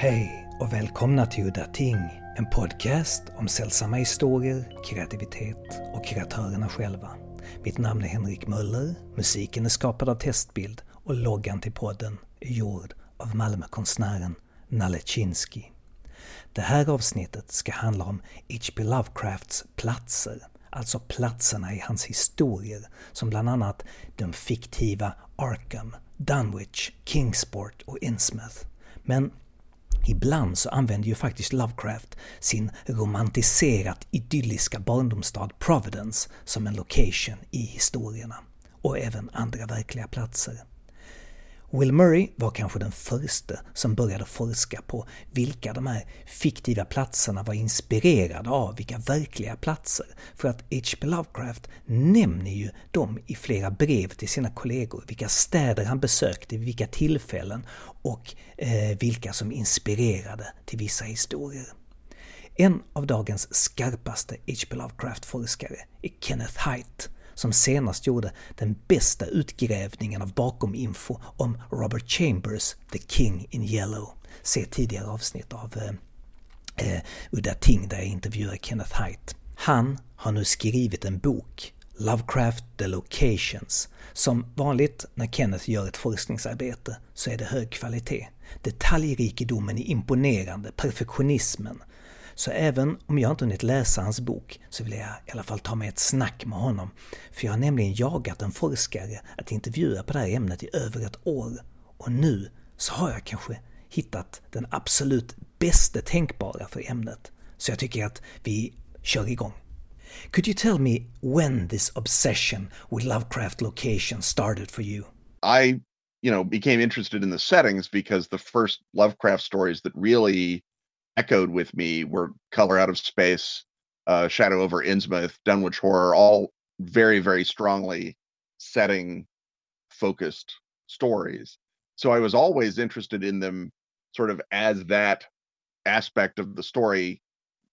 Hej och välkomna till Udda Ting, en podcast om sällsamma historier, kreativitet och kreatörerna själva. Mitt namn är Henrik Möller, musiken är skapad av Testbild och loggan till podden är gjord av Malmökonstnären Nalle Chinsky. Det här avsnittet ska handla om H.P. Lovecrafts platser, alltså platserna i hans historier som bland annat de fiktiva Arkham, Dunwich, Kingsport och Innsmouth. Men Ibland så använder ju faktiskt Lovecraft sin romantiserat idylliska barndomsstad Providence som en location i historierna. Och även andra verkliga platser. Will Murray var kanske den första som började forska på vilka de här fiktiva platserna var inspirerade av, vilka verkliga platser. För att H.P. Lovecraft nämner ju dem i flera brev till sina kollegor, vilka städer han besökte, vid vilka tillfällen och eh, vilka som inspirerade till vissa historier. En av dagens skarpaste H.P. Lovecraft-forskare är Kenneth Haidt som senast gjorde den bästa utgrävningen av bakominfo om Robert Chambers, The King in Yellow. Se tidigare avsnitt av eh, eh, Udda Ting där jag intervjuar Kenneth Haidt. Han har nu skrivit en bok, Lovecraft The Locations. Som vanligt när Kenneth gör ett forskningsarbete så är det hög kvalitet. Detaljrikedomen är imponerande, perfektionismen, så även om jag inte hunnit läsa hans bok så vill jag i alla fall ta med ett snack med honom. För jag har nämligen jagat en forskare att intervjua på det här ämnet i över ett år. Och nu så har jag kanske hittat den absolut bästa tänkbara för ämnet. Så jag tycker att vi kör igång. Could you tell me when this obsession with Lovecraft location started for you? I, you know, became interested in the settings because the first Lovecraft stories that really echoed with me were Color Out of Space, uh, Shadow over Innsmouth, Dunwich Horror, all very, very strongly setting focused stories. So I was always interested in them sort of as that aspect of the story,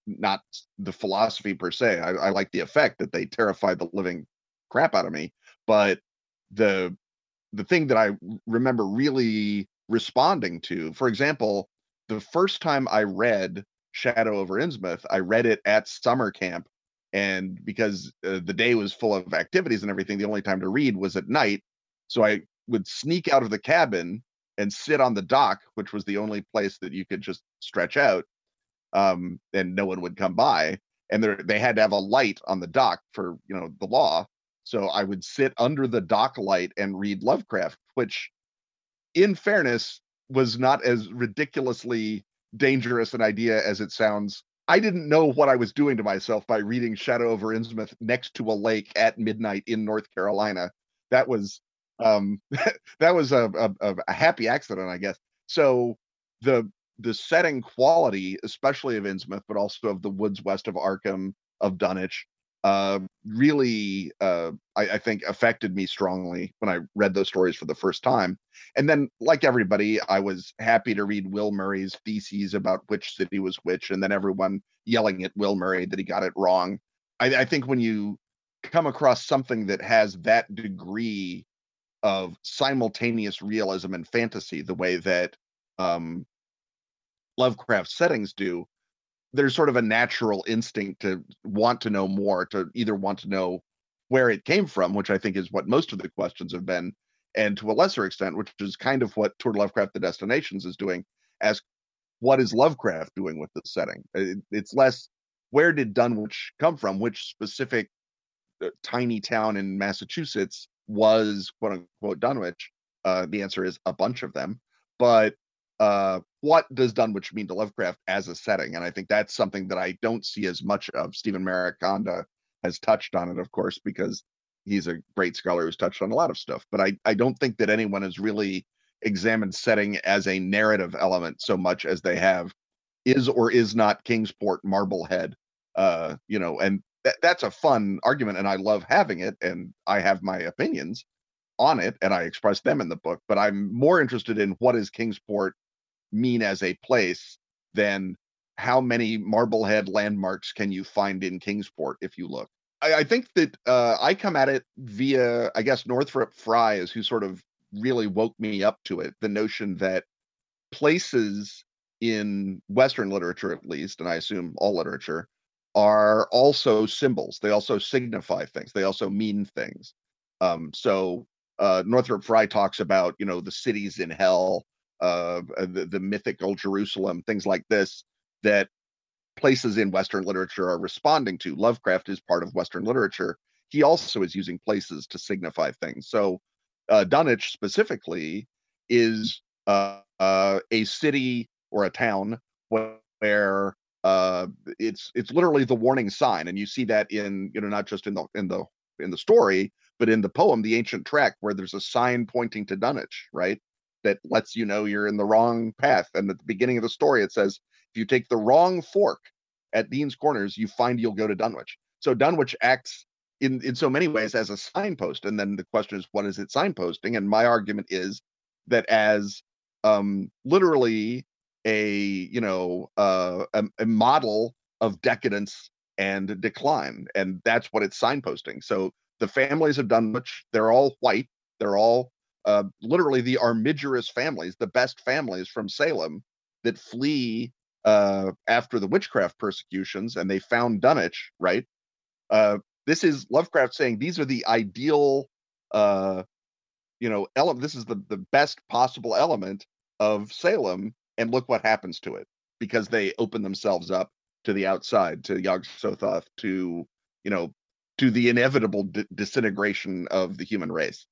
not the philosophy per se. I, I like the effect that they terrified the living crap out of me, but the the thing that I remember really responding to, for example, the first time I read Shadow over Innsmouth, I read it at summer camp. And because uh, the day was full of activities and everything, the only time to read was at night. So I would sneak out of the cabin and sit on the dock, which was the only place that you could just stretch out, um, and no one would come by. And they had to have a light on the dock for you know the law. So I would sit under the dock light and read Lovecraft, which, in fairness, was not as ridiculously dangerous an idea as it sounds. I didn't know what I was doing to myself by reading Shadow over Innsmouth next to a lake at midnight in North Carolina. That was um that was a, a, a happy accident, I guess. So the the setting quality, especially of Innsmouth, but also of the woods west of Arkham, of Dunwich, uh, really, uh, I, I, think, affected me strongly when I read those stories for the first time. And then, like everybody, I was happy to read Will Murray's theses about which city was which, and then everyone yelling at Will Murray that he got it wrong. I, I think when you come across something that has that degree of simultaneous realism and fantasy, the way that um, Lovecraft settings do, there's sort of a natural instinct to want to know more, to either want to know where it came from, which I think is what most of the questions have been, and to a lesser extent, which is kind of what Tour Lovecraft the Destinations is doing, as what is Lovecraft doing with the setting? It, it's less where did Dunwich come from? Which specific uh, tiny town in Massachusetts was quote unquote Dunwich? Uh, the answer is a bunch of them. But uh, what does Dunwich mean to Lovecraft as a setting? And I think that's something that I don't see as much of. Steven Mariconda has touched on it, of course, because he's a great scholar who's touched on a lot of stuff. But I, I don't think that anyone has really examined setting as a narrative element so much as they have is or is not Kingsport Marblehead. Uh, you know, and th- that's a fun argument, and I love having it, and I have my opinions on it, and I express them in the book. But I'm more interested in what is Kingsport mean as a place than how many Marblehead landmarks can you find in Kingsport if you look. I, I think that uh, I come at it via, I guess, Northrop Frye is who sort of really woke me up to it. The notion that places in Western literature, at least, and I assume all literature, are also symbols. They also signify things. They also mean things. Um, so uh, Northrop Frye talks about, you know, the cities in hell, uh, the, the mythical Jerusalem, things like this, that places in Western literature are responding to. Lovecraft is part of Western literature. He also is using places to signify things. So uh, Dunwich specifically is uh, uh, a city or a town where uh, it's it's literally the warning sign, and you see that in you know not just in the in the in the story, but in the poem, the ancient track, where there's a sign pointing to Dunwich, right? That lets you know you're in the wrong path. And at the beginning of the story, it says, if you take the wrong fork at Dean's Corners, you find you'll go to Dunwich. So Dunwich acts in in so many ways as a signpost. And then the question is, what is it signposting? And my argument is that as um, literally a you know uh, a, a model of decadence and decline, and that's what it's signposting. So the families of Dunwich, they're all white. They're all uh, literally the armigerous families, the best families from Salem that flee uh, after the witchcraft persecutions, and they found Dunwich, right? Uh, this is Lovecraft saying these are the ideal, uh, you know, element. This is the the best possible element of Salem, and look what happens to it because they open themselves up to the outside, to Yog Sothoth, to you know to the inevitable d- disintegration of the human race.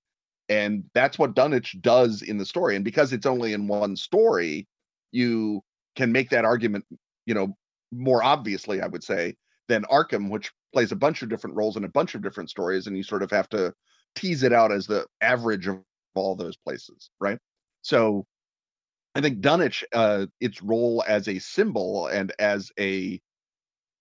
And that's what Dunwich does in the story. And because it's only in one story, you can make that argument, you know, more obviously, I would say, than Arkham, which plays a bunch of different roles in a bunch of different stories. And you sort of have to tease it out as the average of all those places, right? So I think Dunwich, uh, its role as a symbol and as a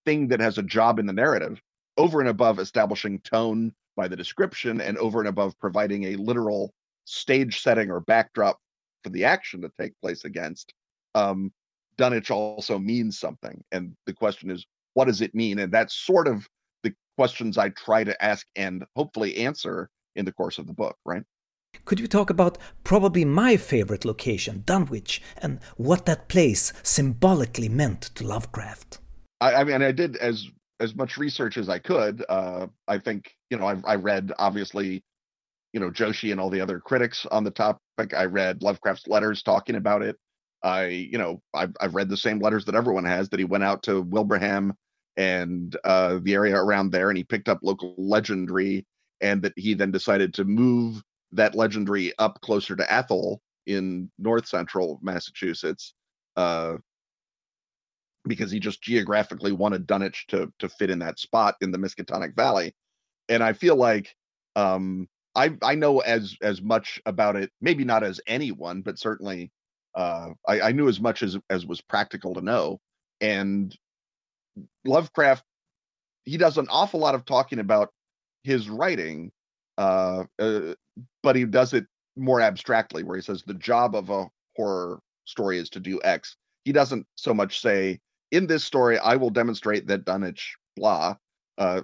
thing that has a job in the narrative over and above establishing tone by the description and over and above providing a literal stage setting or backdrop for the action to take place against, um, Dunwich also means something. And the question is, what does it mean? And that's sort of the questions I try to ask and hopefully answer in the course of the book, right? Could you talk about probably my favorite location, Dunwich, and what that place symbolically meant to Lovecraft? I, I mean, I did as as much research as I could. Uh, I think you know I, I read obviously you know Joshi and all the other critics on the topic. I read Lovecraft's letters talking about it. I you know I've I've read the same letters that everyone has that he went out to Wilbraham and uh, the area around there and he picked up local legendary and that he then decided to move that legendary up closer to Athol in north central Massachusetts. Uh, because he just geographically wanted Dunwich to to fit in that spot in the Miskatonic Valley. And I feel like um, I I know as as much about it, maybe not as anyone, but certainly uh, I, I knew as much as as was practical to know. And Lovecraft, he does an awful lot of talking about his writing, uh, uh, but he does it more abstractly, where he says the job of a horror story is to do X. He doesn't so much say in this story, I will demonstrate that Dunwich, blah. Uh,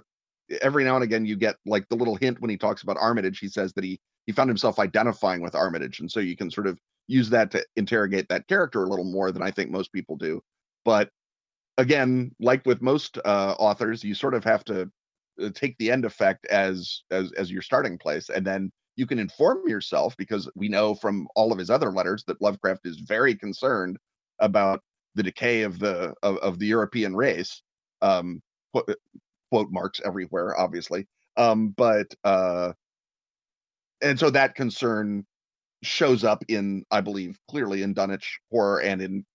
every now and again, you get like the little hint when he talks about Armitage. He says that he he found himself identifying with Armitage, and so you can sort of use that to interrogate that character a little more than I think most people do. But again, like with most uh, authors, you sort of have to uh, take the end effect as as as your starting place, and then you can inform yourself because we know from all of his other letters that Lovecraft is very concerned about the decay of the of, of the European race. Um, quote, marks everywhere, obviously. Um, but uh, and so that concern shows up in, I believe, clearly in Dunwich horror and in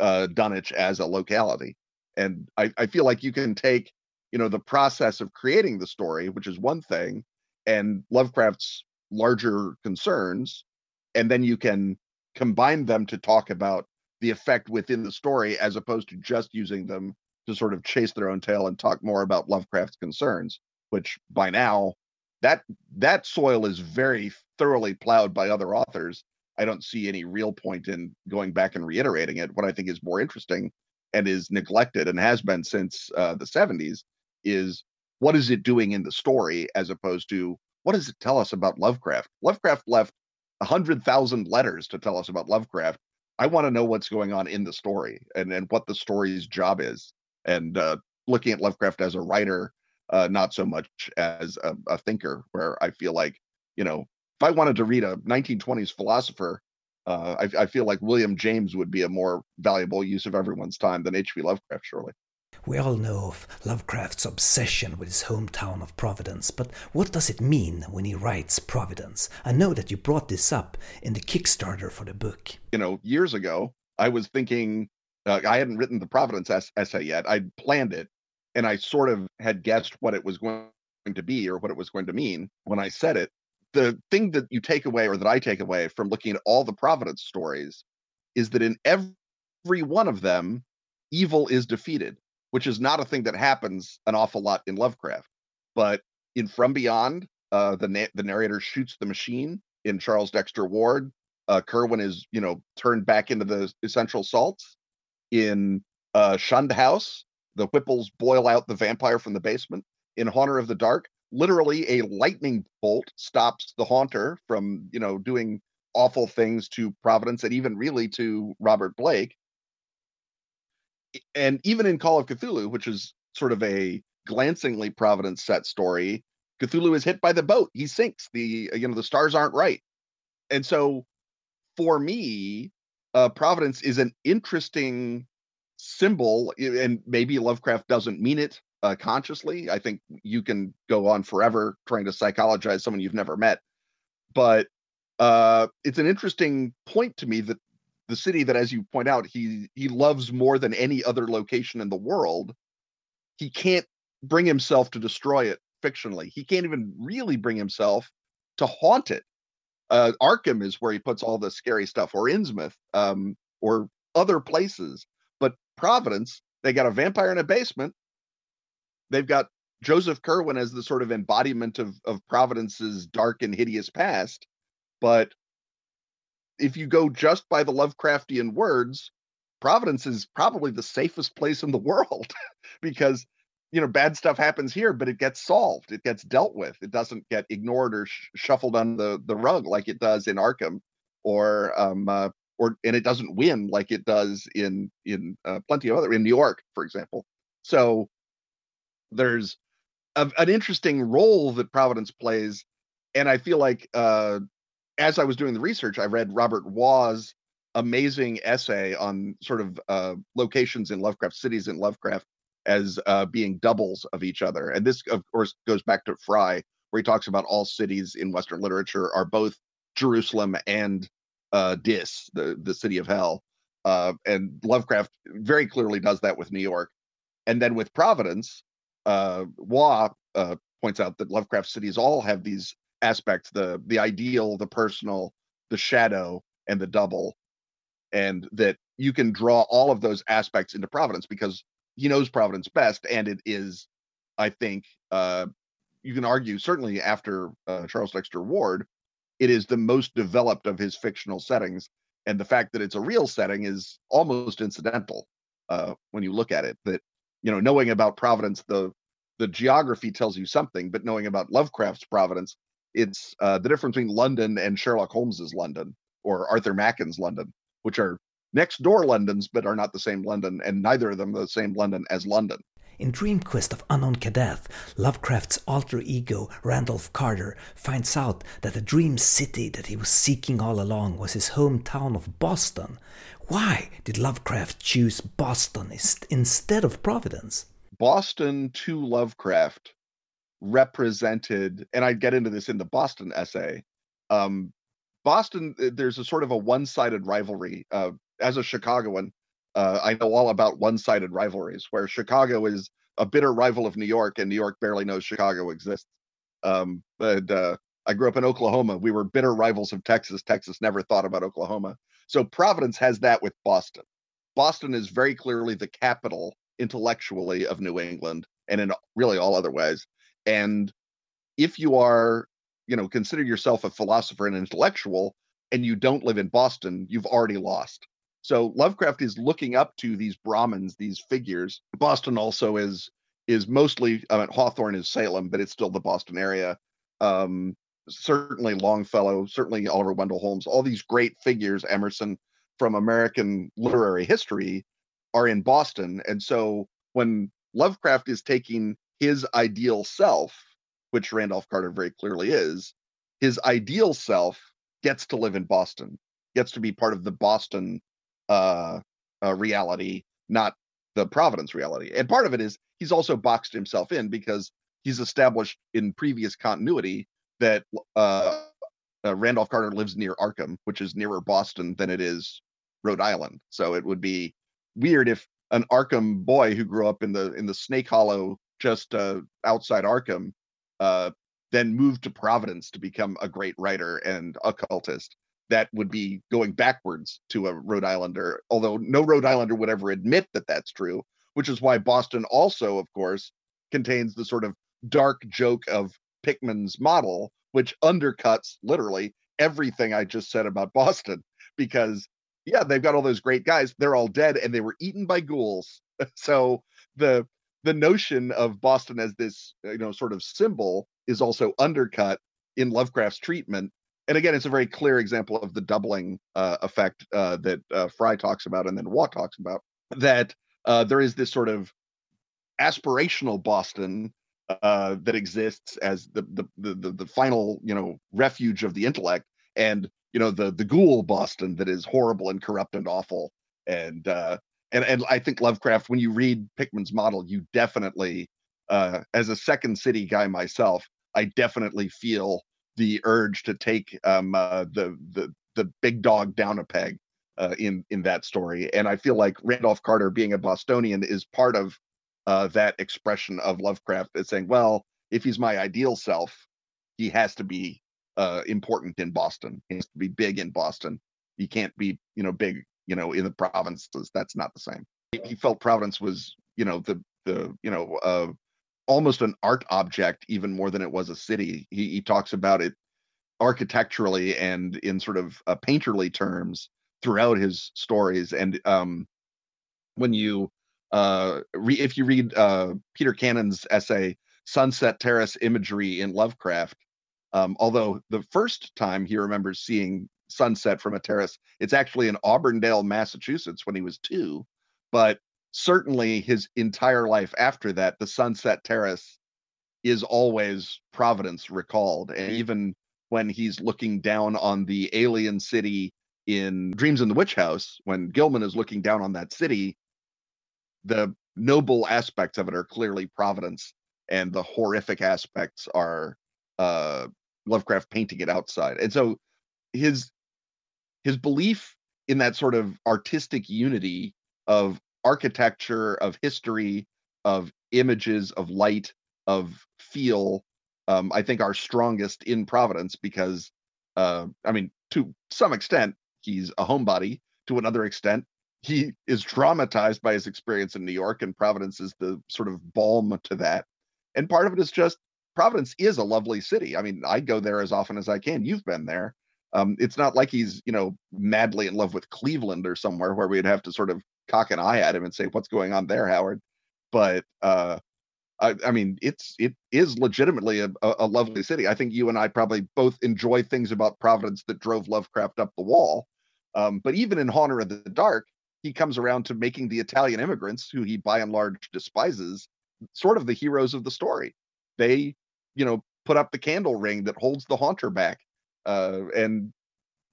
uh, Dunwich as a locality. And I, I feel like you can take, you know, the process of creating the story, which is one thing, and Lovecraft's larger concerns, and then you can combine them to talk about the effect within the story as opposed to just using them to sort of chase their own tail and talk more about Lovecraft's concerns, which by now that that soil is very thoroughly plowed by other authors. I don't see any real point in going back and reiterating it. What I think is more interesting and is neglected and has been since uh, the 70s is what is it doing in the story as opposed to what does it tell us about Lovecraft? Lovecraft left 100,000 letters to tell us about Lovecraft I want to know what's going on in the story and and what the story's job is. And uh, looking at Lovecraft as a writer, uh, not so much as a, a thinker, where I feel like you know if I wanted to read a 1920s philosopher, uh, I, I, feel like William James would be a more valuable use of everyone's time than H.P. Lovecraft, surely. We all know of Lovecraft's obsession with his hometown of Providence, but what does it mean when he writes Providence? I know that you brought this up in the Kickstarter for the book. You know, years ago, I was thinking, uh, I hadn't written the Providence essay yet. I'd planned it, and I sort of had guessed what it was going to be or what it was going to mean when I said it. The thing that you take away, or that I take away from looking at all the Providence stories, is that in every one of them, evil is defeated which is not a thing that happens an awful lot in Lovecraft. But in From Beyond, uh, the na- the narrator shoots the machine. In Charles Dexter Ward, uh, Curwen is you know turned back into the essential salts. In uh, Shunned House, the Whipples boil out the vampire from the basement. In Haunter of the Dark, literally a lightning bolt stops the haunter from you know doing awful things to Providence and even really to Robert Blake and even in Call of Cthulhu, which is sort of a glancingly Providence set story, Cthulhu is hit by the boat. He sinks. The you know the stars aren't right, and so for me, uh, Providence is an interesting symbol, and maybe Lovecraft doesn't mean it uh, consciously. I think you can go on forever trying to psychologize someone you've never met, but uh, it's an interesting point to me that the city that, as you point out, he he loves more than any other location in the world. He can't bring himself to destroy it fictionally. He can't even really bring himself to haunt it. Uh, Arkham is where he puts all the scary stuff, or Innsmouth, um, or other places. But Providence, they got a vampire in a basement. They've got Joseph Curwen as the sort of embodiment of of Providence's dark and hideous past. But if you go just by the Lovecraftian words, Providence is probably the safest place in the world because you know bad stuff happens here, but it gets solved, it gets dealt with, it doesn't get ignored or sh- shuffled on the the rug like it does in Arkham, or um uh, or and it doesn't win like it does in in uh, plenty of other in New York, for example. So there's a, an interesting role that Providence plays, and I feel like uh, as I was doing the research, I read Robert Waugh's amazing essay on sort of uh, locations in Lovecraft, cities in Lovecraft, as uh, being doubles of each other. And this, of course, goes back to Frye, where he talks about all cities in Western literature are both Jerusalem and uh, Dis, the the city of hell. Uh, and Lovecraft very clearly does that with New York. And then with Providence, uh, Waugh uh, points out that Lovecraft cities all have these aspects the the ideal the personal the shadow and the double and that you can draw all of those aspects into providence because he knows providence best and it is i think uh you can argue certainly after uh, charles dexter ward it is the most developed of his fictional settings and the fact that it's a real setting is almost incidental uh when you look at it that you know knowing about providence the the geography tells you something but knowing about lovecraft's providence it's uh, the difference between London and Sherlock Holmes's London or Arthur Machen's London, which are next door Londons but are not the same London, and neither of them the same London as London. In Dream Quest of Unknown Kadath, Lovecraft's alter ego, Randolph Carter, finds out that the dream city that he was seeking all along was his hometown of Boston. Why did Lovecraft choose Boston instead of Providence? Boston to Lovecraft represented, and I get into this in the Boston essay. Um, Boston, there's a sort of a one-sided rivalry. Uh, as a Chicagoan, uh, I know all about one-sided rivalries, where Chicago is a bitter rival of New York, and New York barely knows Chicago exists. Um, but uh, I grew up in Oklahoma. We were bitter rivals of Texas. Texas never thought about Oklahoma. So Providence has that with Boston. Boston is very clearly the capital intellectually of New England and in really all other ways. And if you are, you know, consider yourself a philosopher and intellectual and you don't live in Boston, you've already lost. So Lovecraft is looking up to these Brahmins, these figures. Boston also is is mostly I mean Hawthorne is Salem, but it's still the Boston area. Um, certainly Longfellow, certainly Oliver Wendell Holmes, all these great figures, Emerson, from American literary history are in Boston. And so when Lovecraft is taking his ideal self, which Randolph Carter very clearly is, his ideal self gets to live in Boston, gets to be part of the Boston uh, uh, reality, not the Providence reality. And part of it is he's also boxed himself in because he's established in previous continuity that uh, uh, Randolph Carter lives near Arkham, which is nearer Boston than it is Rhode Island. So it would be weird if an Arkham boy who grew up in the in the Snake Hollow just uh, outside Arkham uh, then moved to Providence to become a great writer and occultist. That would be going backwards to a Rhode Islander, although no Rhode Islander would ever admit that that's true, which is why Boston also, of course, contains the sort of dark joke of Pickman's model, which undercuts literally everything I just said about Boston. Because, yeah, they've got all those great guys. They're all dead and they were eaten by ghouls. so the the notion of Boston as this, you know, sort of symbol is also undercut in Lovecraft's treatment. And again, it's a very clear example of the doubling uh, effect uh, that uh, Frye talks about and then Waugh talks about. That uh, there is this sort of aspirational Boston uh, that exists as the, the the the final you know refuge of the intellect, and you know the the ghoul Boston that is horrible and corrupt and awful. And uh, and and I think Lovecraft, when you read Pickman's model, you definitely, as a Second City guy myself, I definitely feel the urge to take um, uh, the the the big dog down a peg uh, in in that story. And I feel like Randolph Carter, being a Bostonian, is part of uh, that expression of Lovecraft as saying, well, if he's my ideal self, he has to be uh, important in Boston. He has to be big in Boston. He can't be, you know, big, you know, in the provinces. That's not the same. He felt Providence was, you know, the the you know, uh, almost an art object even more than it was a city. He, he talks about it architecturally and in sort of uh, painterly terms throughout his stories. And um, when you uh, re- if you read uh, Peter Cannon's essay "Sunset Terrace Imagery in Lovecraft," um, although the first time he remembers seeing sunset from a terrace, it's actually in Auburndale, Massachusetts, when he was two. But certainly his entire life after that, the Sunset Terrace is always Providence recalled, and even when he's looking down on the alien city in Dreams in the Witch House, when Gilman is looking down on that city, the noble aspects of it are clearly Providence, and the horrific aspects are uh, Lovecraft painting it outside. And so his his belief in that sort of artistic unity of architecture, of history, of images, of light, of feel, um, I think are strongest in Providence because, uh, I mean, to some extent, he's a homebody. To another extent, he is traumatized by his experience in New York, and Providence is the sort of balm to that. And part of it is just Providence is a lovely city. I mean, I go there as often as I can. You've been there. Um, it's not like he's, you know, madly in love with Cleveland or somewhere where we'd have to sort of cock an eye at him and say, "What's going on there, Howard?" But uh, I, I, mean, it's it is legitimately a, a, lovely city. I think you and I probably both enjoy things about Providence that drove Lovecraft up the wall. Um, but even in Haunter of the Dark, he comes around to making the Italian immigrants, who he by and large despises, sort of the heroes of the story. They, you know, put up the candle ring that holds the haunter back, uh, and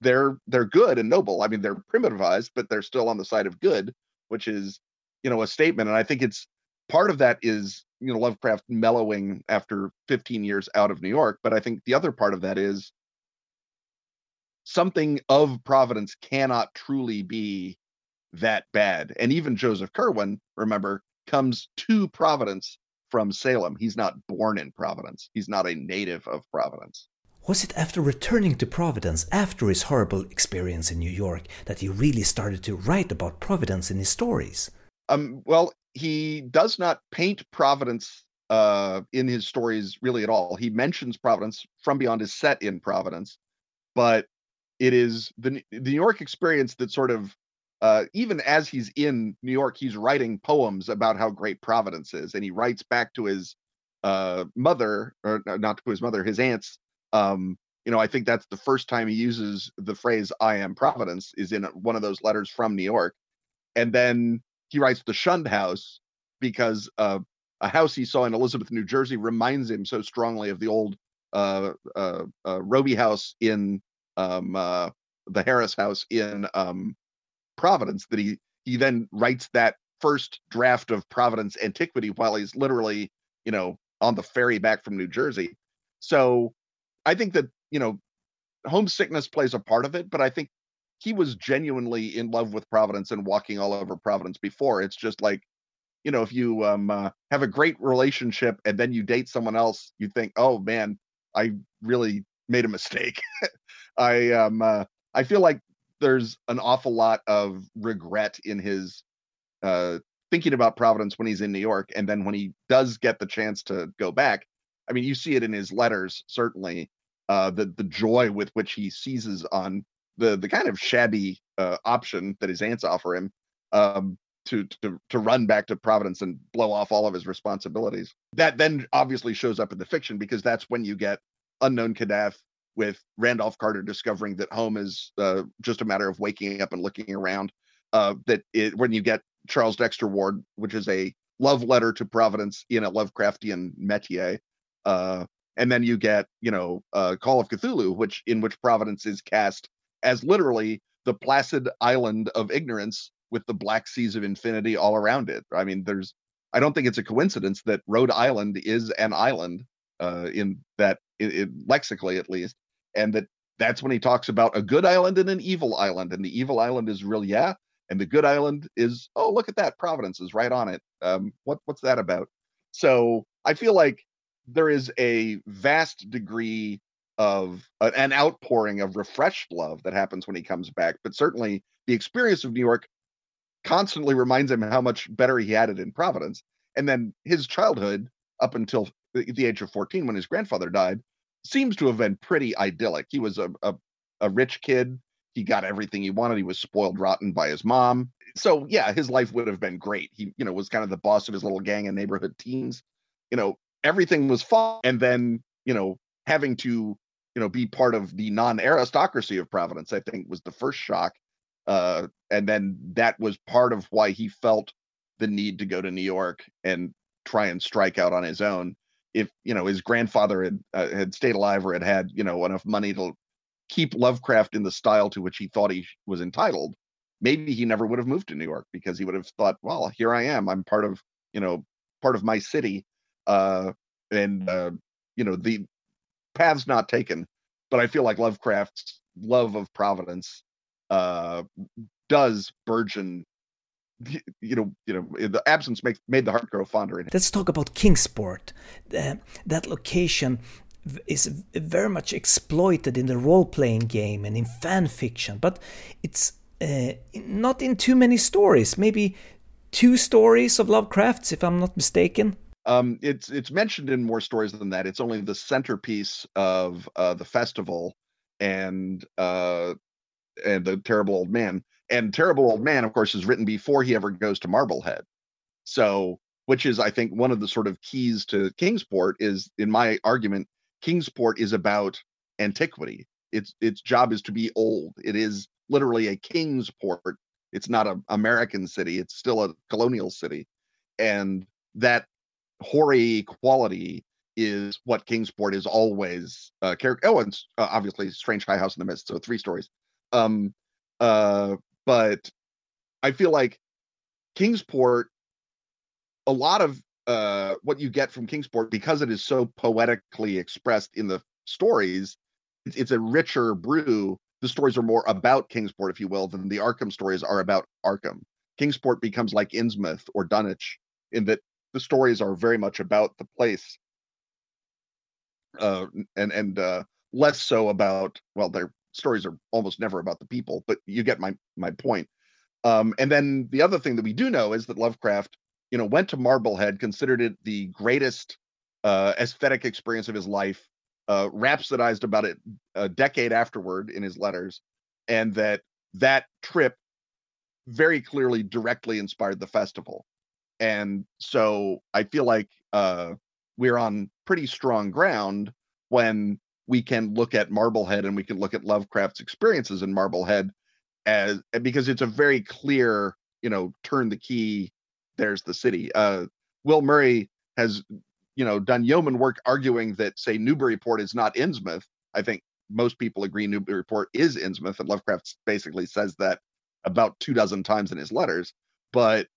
they're they're good and noble. I mean, they're primitivized, but they're still on the side of good, which is, you know, a statement. And I think it's part of that is you know Lovecraft mellowing after 15 years out of New York, but I think the other part of that is something of Providence cannot truly be that bad. And even Joseph Curwen, remember, comes to Providence from Salem. He's not born in Providence, he's not a native of Providence. Was it after returning to Providence after his horrible experience in New York that he really started to write about Providence in his stories? Um, well, he does not paint Providence uh, in his stories really at all. He mentions Providence from beyond his set in Providence, but it is the, the New York experience that sort of uh, even as he's in New York, he's writing poems about how great Providence is, and he writes back to his uh, mother, or not to his mother, his aunts, um, you know, I think that's the first time he uses the phrase "I am Providence" is in one of those letters from New York, and then he writes the shunned house because uh, a house he saw in Elizabeth, New Jersey, reminds him so strongly of the old uh, uh, uh Roby house in um, uh, the Harris house in um, Providence that he he then writes that first draft of Providence Antiquity while he's literally, you know, on the ferry back from New Jersey. So I think that you know, homesickness plays a part of it, but I think he was genuinely in love with Providence and walking all over Providence before. It's just like, you know, if you um, uh, have a great relationship and then you date someone else, you think, oh man, I really made a mistake. I um, uh, I feel like there's an awful lot of regret in his uh, thinking about Providence when he's in New York, and then when he does get the chance to go back, I mean, you see it in his letters certainly uh, the the joy with which he seizes on the the kind of shabby uh, option that his aunts offer him um, to to to run back to Providence and blow off all of his responsibilities. That then obviously shows up in the fiction because that's when you get unknown Kadath with Randolph Carter discovering that home is uh, just a matter of waking up and looking around. Uh, that it, when you get Charles Dexter Ward, which is a love letter to Providence in a Lovecraftian métier, uh, and then you get you know uh, Call of Cthulhu, which in which Providence is cast as literally the placid island of ignorance with the black seas of infinity all around it. I mean, there's I don't think it's a coincidence that Rhode Island is an island uh, in that it, it, lexically at least, and that that's when he talks about a good island and an evil island, and the evil island is real, yeah, and the good island is oh look at that Providence is right on it. Um, what what's that about? So I feel like there is a vast degree of uh, an outpouring of refreshed love that happens when he comes back. But certainly the experience of New York constantly reminds him how much better he had it in Providence. And then his childhood up until the age of 14 when his grandfather died seems to have been pretty idyllic. He was a, a, a rich kid. He got everything he wanted. He was spoiled rotten by his mom. So yeah, his life would have been great. He, you know, was kind of the boss of his little gang of neighborhood teens. You know, everything was fine. And then you know having to you know be part of the non-aristocracy of providence i think was the first shock. Uh and then that was part of why he felt the need to go to new york and try and strike out on his own. If you know his grandfather had uh, had stayed alive or had had you know enough money to keep lovecraft in the style to which he thought he was entitled maybe he never would have moved to new york because he would have thought well here i am. I'm part of you know part of my city uh, and uh, you know the paths not taken. But I feel like Lovecraft's love of Providence uh, does burgeon. You know, you know, the absence makes made the heart grow fonder. Let's talk about Kingsport. Uh, that location is very much exploited in the role-playing game and in fan fiction, but it's uh, not in too many stories. Maybe two stories of Lovecraft's, if I'm not mistaken. Um, it's it's mentioned in more stories than that. It's only the centerpiece of uh, the festival and uh, and the terrible old man. And terrible old man, of course, is written before he ever goes to Marblehead. So, which is, I think, one of the sort of keys to Kingsport is, in my argument, Kingsport is about antiquity. Its its job is to be old. It is literally a king's port. It's not an American city. It's still a colonial city, and that hoary quality is what Kingsport is always uh character. Oh, and uh, obviously Strange High House in the Mist. So three stories. Um, uh, but I feel like Kingsport, a lot of uh what you get from Kingsport because it is so poetically expressed in the stories, it's, it's a richer brew. The stories are more about Kingsport, if you will, than the Arkham stories are about Arkham. Kingsport becomes like Innsmouth or Dunwich in that the stories are very much about the place uh, and and uh, less so about well their stories are almost never about the people but you get my my point. Um, and then the other thing that we do know is that lovecraft you know went to marblehead considered it the greatest uh, aesthetic experience of his life uh, rhapsodized about it a decade afterward in his letters and that that trip very clearly directly inspired the festival and so I feel like uh, we're on pretty strong ground when we can look at Marblehead and we can look at Lovecraft's experiences in Marblehead as because it's a very clear, you know, turn the key, there's the city. Uh, Will Murray has, you know, done yeoman work arguing that, say, Newburyport is not Innsmouth. I think most people agree Newburyport is Innsmouth, and Lovecraft basically says that about two dozen times in his letters. But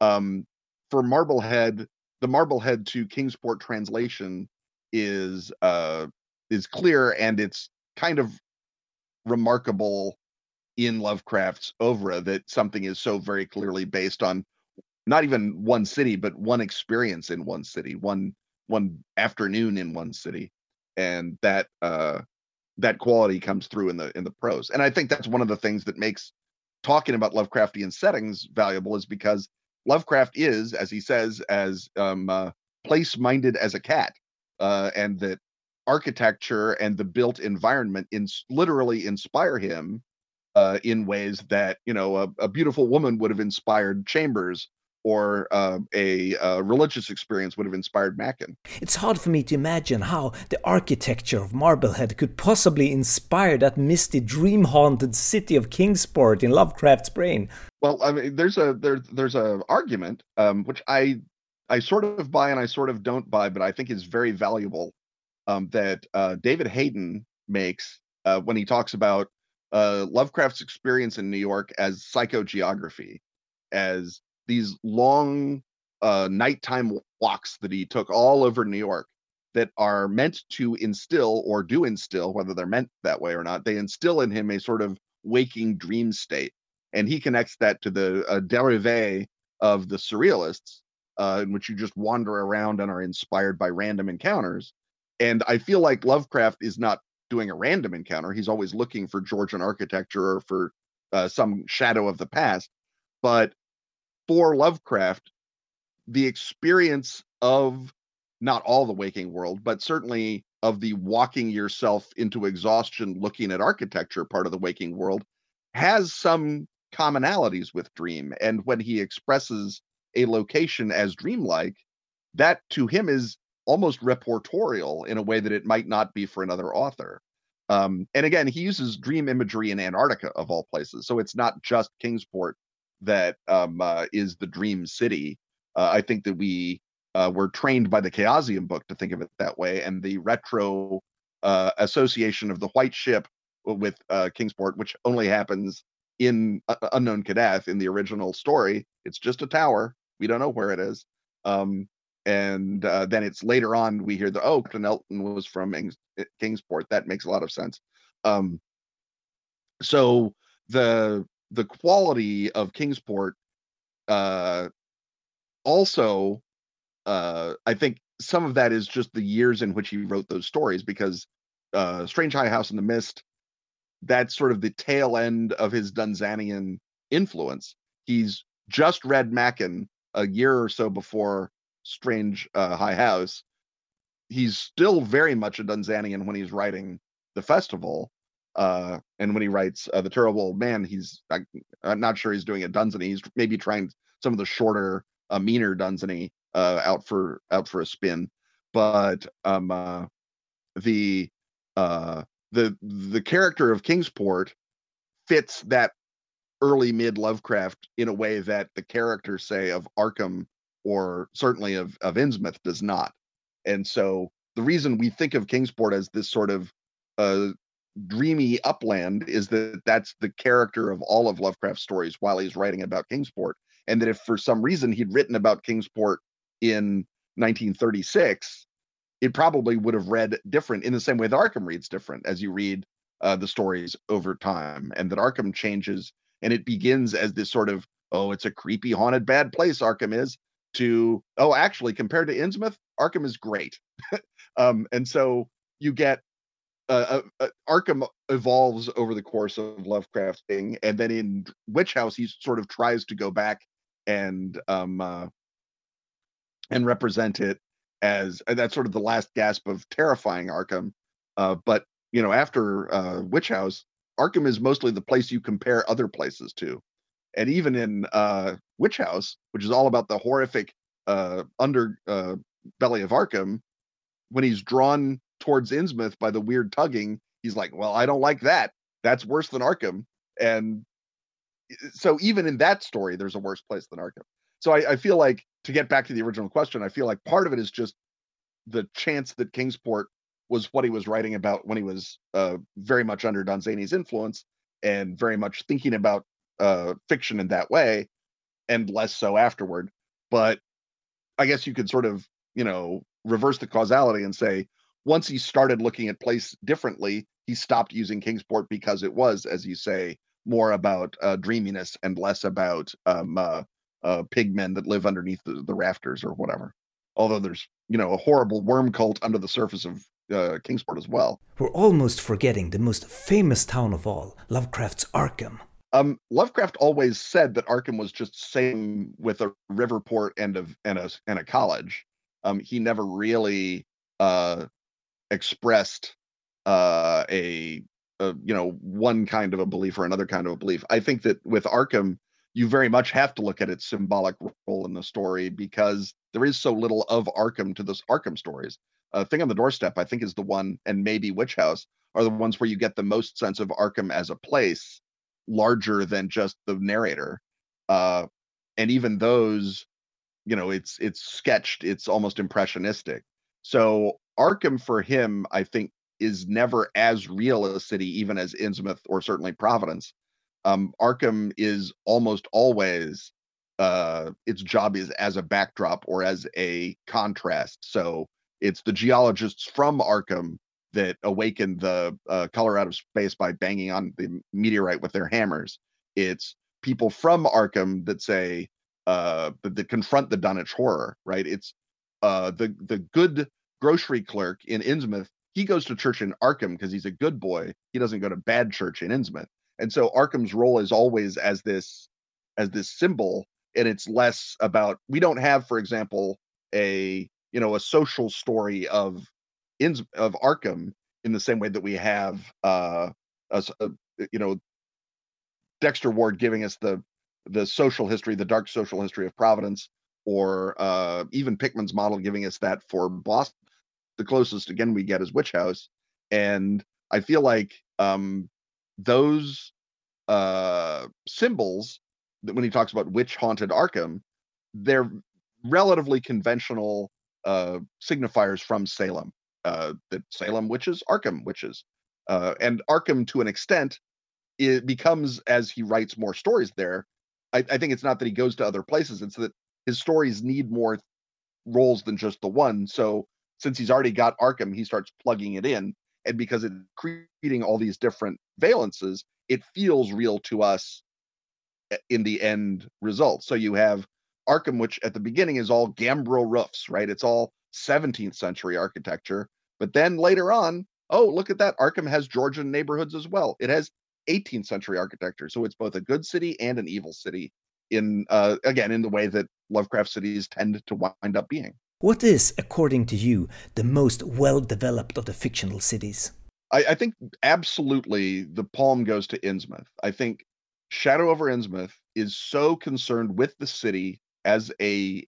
um, for Marblehead, the Marblehead to Kingsport translation is uh, is clear, and it's kind of remarkable in Lovecraft's oeuvre that something is so very clearly based on not even one city, but one experience in one city, one one afternoon in one city, and that uh, that quality comes through in the in the prose. And I think that's one of the things that makes talking about Lovecraftian settings valuable is because Lovecraft is, as he says, as um, uh, place-minded as a cat, uh, and that architecture and the built environment in, literally inspire him uh, in ways that you know a, a, beautiful woman would have inspired Chambers or uh, a, a, religious experience would have inspired Machen. It's hard for me to imagine how the architecture of Marblehead could possibly inspire that misty, dream-haunted city of Kingsport in Lovecraft's brain. Well, I mean, there's a there's there's a argument um, which I I sort of buy and I sort of don't buy, but I think is very valuable um, that uh, David Haden makes uh, when he talks about uh, Lovecraft's experience in New York as psychogeography, as these long uh, nighttime walks that he took all over New York that are meant to instill or do instill, whether they're meant that way or not, they instill in him a sort of waking dream state. And he connects that to the uh, derive of the surrealists, uh, in which you just wander around and are inspired by random encounters. And I feel like Lovecraft is not doing a random encounter. He's always looking for Georgian architecture or for uh, some shadow of the past. But for Lovecraft, the experience of not all the waking world, but certainly of the walking yourself into exhaustion looking at architecture part of the waking world has some commonalities with dream. And when he expresses a location as dreamlike, that to him is almost reportorial in a way that it might not be for another author. Um, and again, he uses dream imagery in Antarctica of all places, so it's not just Kingsport that um, uh, is the dream city. Uh, I think that we uh, were trained by the Chaosium book to think of it that way, and the retro uh, association of the White Ship with uh, Kingsport, which only happens in uh, Unknown Kadath in the original story. It's just a tower. We don't know where it is. Um, and then it's later on we hear the oh, Elton was from Kingsport. That makes a lot of sense. Um, so the the quality of Kingsport uh, also uh, I think some of that is just the years in which he wrote those stories because uh, Strange High House in the Mist that's sort of the tail end of his Dunsanian influence. He's just read Machen a year or so before Strange uh, High House. He's still very much a Dunsanian when he's writing the festival, uh, and when he writes uh, the terrible old man, he's I, am not sure he's doing a Dunsany. He's maybe trying some of the shorter, uh, meaner Dunsany uh, out for out for a spin. But um, uh, the uh, the the character of Kingsport fits that early mid Lovecraft in a way that the character, say, of Arkham or certainly of of Innsmouth does not. And so the reason we think of Kingsport as this sort of uh, dreamy upland is that that's the character of all of Lovecraft's stories while he's writing about Kingsport. And that if for some reason he'd written about Kingsport in 1936, it probably would have read different in the same way that Arkham reads different as you read uh, the stories over time. And that Arkham changes and it begins as this sort of, oh, it's a creepy, haunted, bad place, Arkham is, to, oh, actually, compared to Innsmouth, Arkham is great. um, and so you get uh, uh, uh, Arkham evolves over the course of Lovecraft thing, and then in Witch House, he sort of tries to go back and um uh, and represent it as that's sort of the last gasp of terrifying Arkham. Uh, but you know, after uh, Witch House, Arkham is mostly the place you compare other places to, and even in uh, Witch House, which is all about the horrific uh, under uh, belly of Arkham, when he's drawn towards Innsmouth by the weird tugging, he's like, well, I don't like that. That's worse than Arkham. And so even in that story, there's a worse place than Arkham. So I, I feel like to get back to the original question, I feel like part of it is just the chance that Kingsport was what he was writing about when he was uh, very much under Dunsany's influence and very much thinking about uh, fiction in that way, and less so afterward. But I guess you could sort of, you know, reverse the causality and say once he started looking at place differently, he stopped using Kingsport because it was, as you say, more about uh, dreaminess and less about um, uh, uh, pigmen that live underneath the, the, rafters or whatever. Although there's, you know, a horrible worm cult under the surface of uh, Kingsport as well. We're almost forgetting the most famous town of all, Lovecraft's Arkham. Um, Lovecraft always said that Arkham was just Salem with a river port and a and a and a college. Um, he never really uh, expressed uh, a, a you know one kind of a belief or another kind of a belief. I think that with Arkham, you very much have to look at its symbolic role in the story because there is so little of Arkham to the Arkham stories. Uh, Thing on the Doorstep, I think, is the one, and maybe Witch House are the ones where you get the most sense of Arkham as a place, larger than just the narrator. Uh, and even those, you know, it's it's sketched, it's almost impressionistic. So Arkham for him, I think, is never as real a city, even as Innsmouth or certainly Providence. Um, Arkham is almost always uh, its job is as a backdrop or as a contrast. So it's the geologists from Arkham that awaken the uh, color out of space by banging on the meteorite with their hammers. It's people from Arkham that say uh, that, that confront the Dunwich horror. Right? It's uh, the the good grocery clerk in Innsmouth. He goes to church in Arkham because he's a good boy. He doesn't go to bad church in Innsmouth. And so Arkham's role is always as this as this symbol, and it's less about we don't have, for example, a you know a social story of in of Arkham in the same way that we have uh, a, a, you know Dexter Ward giving us the the social history, the dark social history of Providence, or uh, even Pickman's model giving us that for Boston. The closest again we get is Witch House, and I feel like um, those uh, symbols that when he talks about witch haunted Arkham, they're relatively conventional uh, signifiers from Salem. Uh, that Salem witches, Arkham witches, uh, and Arkham to an extent it becomes as he writes more stories there. I, I think it's not that he goes to other places; it's that his stories need more roles than just the one. So since he's already got Arkham, he starts plugging it in, and because it's creating all these different valences, it feels real to us eh, in the end result. So you have Arkham, which at the beginning is all gambrel roofs, right? It's all 17th century architecture. But then later on, oh, look at that. Arkham has Georgian neighborhoods as well. It has 18th century architecture. So it's both a good city and an evil city in uh, again in the way that Lovecraft cities tend to wind up being. What is, according to you, the most well developed of the fictional cities? I, I, think absolutely the palm goes to Innsmouth. I think Shadow over Innsmouth is so concerned with the city as a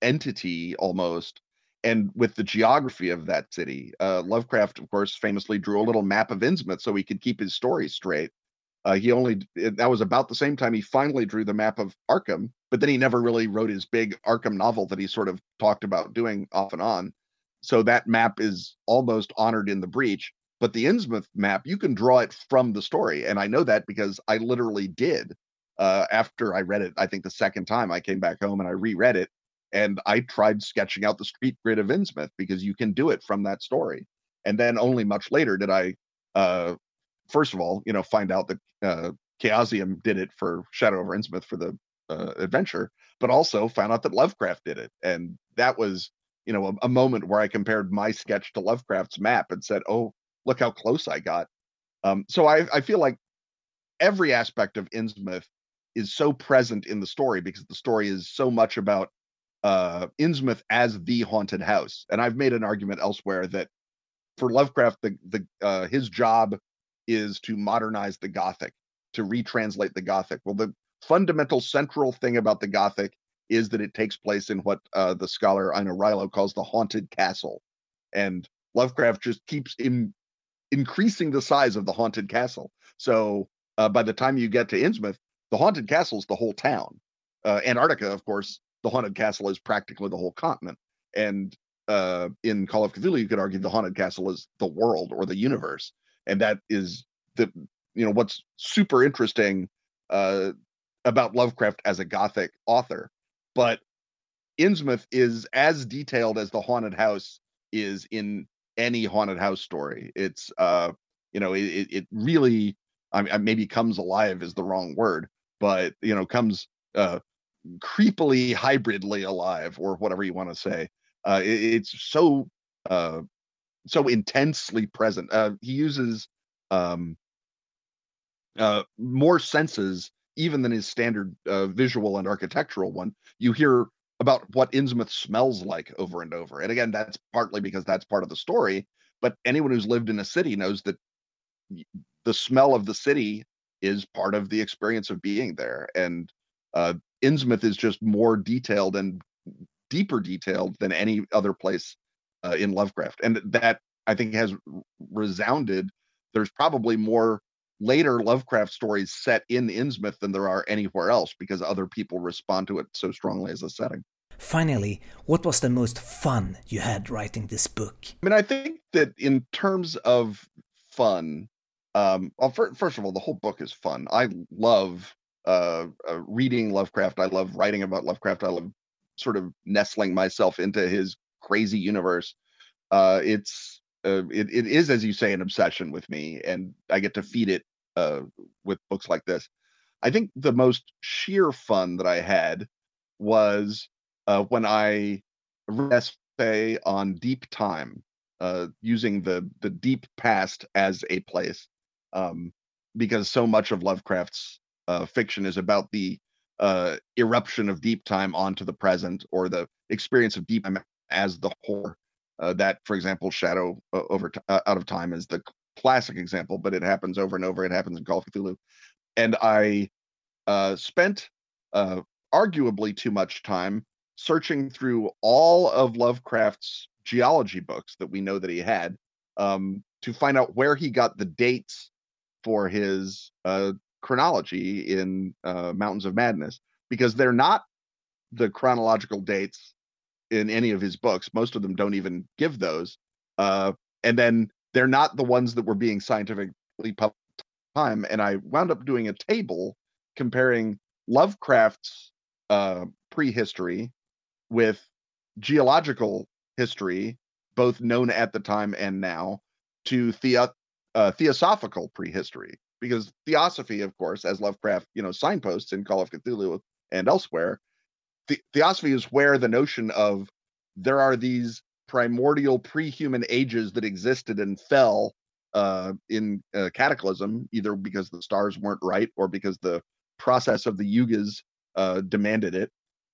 entity almost and with the geography of that city. Uh, Lovecraft, of course, famously drew a little map of Innsmouth so he could keep his story straight. Uh, he only that was about the same time he finally drew the map of Arkham, but then he never really wrote his big Arkham novel that he sort of talked about doing off and on. So that map is almost honored in the breach. But the Innsmouth map, you can draw it from the story, and I know that because I literally did. Uh, after I read it, I think the second time I came back home and I reread it, and I tried sketching out the street grid of Innsmouth because you can do it from that story. And then only much later did I uh, first of all, you know, find out that uh, Chaosium did it for Shadow over Innsmouth for the uh, adventure, but also found out that Lovecraft did it, and that was, you know, a, a, moment where I compared my sketch to Lovecraft's map and said, "Oh, look how close I got." Um, so I, I feel like every aspect of Innsmouth is so present in the story because the story is so much about uh, Innsmouth as the haunted house, and I've made an argument elsewhere that for Lovecraft, the the uh, his job is to modernize the Gothic, to retranslate the Gothic. Well, the fundamental central thing about the Gothic is that it takes place in what uh, the scholar Eino Railo calls the haunted castle. And Lovecraft just keeps in, increasing the size of the haunted castle. So uh, by the time you get to Innsmouth, the haunted castle is the whole town. Uh, Antarctica, of course, the haunted castle is practically the whole continent. And uh, in Call of Cthulhu, you could argue the haunted castle is the world or the universe, and that is the you know what's super interesting uh, about Lovecraft as a Gothic author. But Innsmouth is as detailed as the haunted house is in any haunted house story. It's uh, you know, it, it really I mean, maybe comes alive is the wrong word, but you know, comes uh, creepily hybridly alive or whatever you want to say. Uh, it, it's so uh, so intensely present. Uh, he uses um, uh, more senses even than his standard uh, visual and architectural one. You hear about what Innsmouth smells like over and over. And again, that's partly because that's part of the story. But anyone who's lived in a city knows that the smell of the city is part of the experience of being there. And uh, Innsmouth is just more detailed and deeper detailed than any other place uh, in Lovecraft. And that I think has resounded. There's probably more later Lovecraft stories set in Innsmouth than there are anywhere else because other people respond to it so strongly as a setting. Finally, what was the most fun you had writing this book? I mean, I think that in terms of fun, um, well, first of all, the whole book is fun. I love uh, uh, reading Lovecraft. I love writing about Lovecraft. I love sort of nestling myself into his crazy universe. Uh, it's uh, it, it is, as you say, an obsession with me, and I get to feed it uh, with books like this. I think the most sheer fun that I had was uh, when I read essay on deep time, uh, using the the deep past as a place, um, because so much of Lovecraft's uh, fiction is about the uh, eruption of deep time onto the present or the experience of deep time as the horror. Uh, that, for example, Shadow uh, over t- uh, out of time is the classic example, but it happens over and over. It happens in Call of Cthulhu, and I uh, spent uh, arguably too much time searching through all of Lovecraft's geology books that we know that he had um, to find out where he got the dates for his uh, chronology in Mountains of Madness because they're not the chronological dates in any of his books. Most of them don't even give those. Uh, and then they're not the ones that were being scientifically published at the time. And I wound up doing a table comparing Lovecraft's uh, prehistory with geological history, both known at the time and now, to the- uh, theosophical prehistory because theosophy, of course, as Lovecraft, you know, signposts in Call of Cthulhu and elsewhere, the- theosophy is where the notion of there are these primordial pre-human ages that existed and fell uh, in uh, cataclysm, either because the stars weren't right or because the process of the yugas uh, demanded it.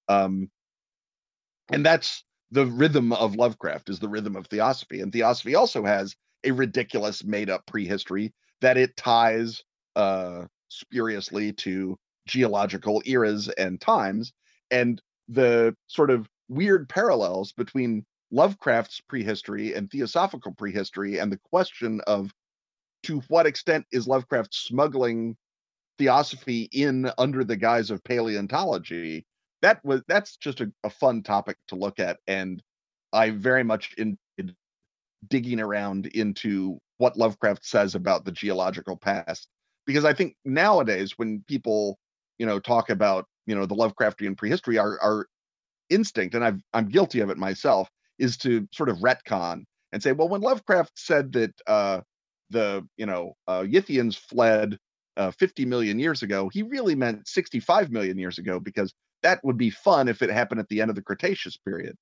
Um, and that's the rhythm of Lovecraft is the rhythm of theosophy, and theosophy also has a ridiculous made-up prehistory that it ties uh, spuriously to geological eras and times, and the sort of weird parallels between Lovecraft's prehistory and theosophical prehistory, and the question of to what extent is Lovecraft smuggling theosophy in under the guise of paleontology? That was that's just a, a fun topic to look at, and I very much in, in digging around into what Lovecraft says about the geological past because I think nowadays when people you know talk about you know the Lovecraftian prehistory, our our instinct, and I've, I'm guilty of it myself, is to sort of retcon and say, well, when Lovecraft said that uh, the you know uh, Yithians fled uh, 50 million years ago, he really meant 65 million years ago because that would be fun if it happened at the end of the Cretaceous period.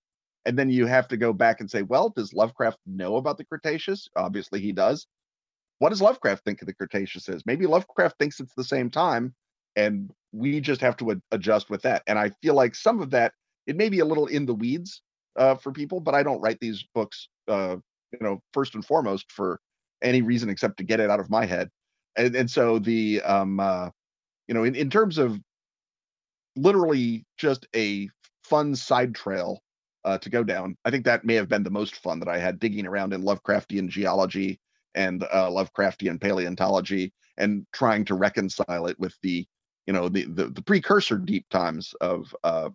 And then you have to go back and say, well, does Lovecraft know about the Cretaceous? Obviously, he does. What does Lovecraft think of the Cretaceous is? Maybe Lovecraft thinks it's the same time, and we just have to adjust with that. And I feel like some of that it may be a little in the weeds uh, for people, but I don't write these books, uh, you know, first and foremost for any reason except to get it out of my head. And, and so the, um, uh, you know, in, in terms of literally just a fun side trail uh, to go down. I think that may have been the most fun that I had digging around in Lovecraftian geology and uh, Lovecraftian paleontology and trying to reconcile it with the, you know, the the, the precursor deep times of uh,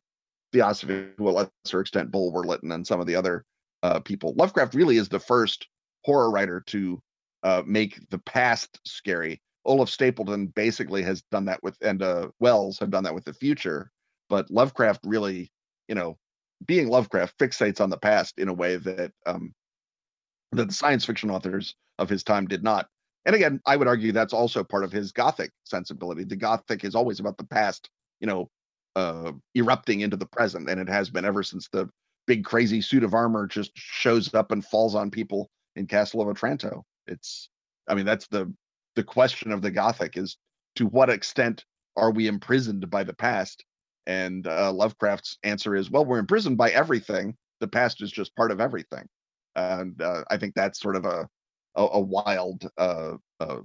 Theosophy to a lesser extent, Bulwer Lytton and some of the other uh, people. Lovecraft really is the first horror writer to uh, make the past scary. Olaf Stapledon basically has done that with, and uh, Wells have done that with the future. But Lovecraft really, you know, being Lovecraft fixates on the past in a way that um, that the science fiction authors of his time did not. And again, I would argue that's also part of his Gothic sensibility. The Gothic is always about the past, you know, uh, erupting into the present, and it has been ever since the big crazy suit of armor just shows up and falls on people in Castle of Otranto. It's, I mean, that's the the question of the Gothic is to what extent are we imprisoned by the past and uh, Lovecraft's answer is, well, we're imprisoned by everything. The past is just part of everything. And uh, I think that's sort of a a, a wild uh, uh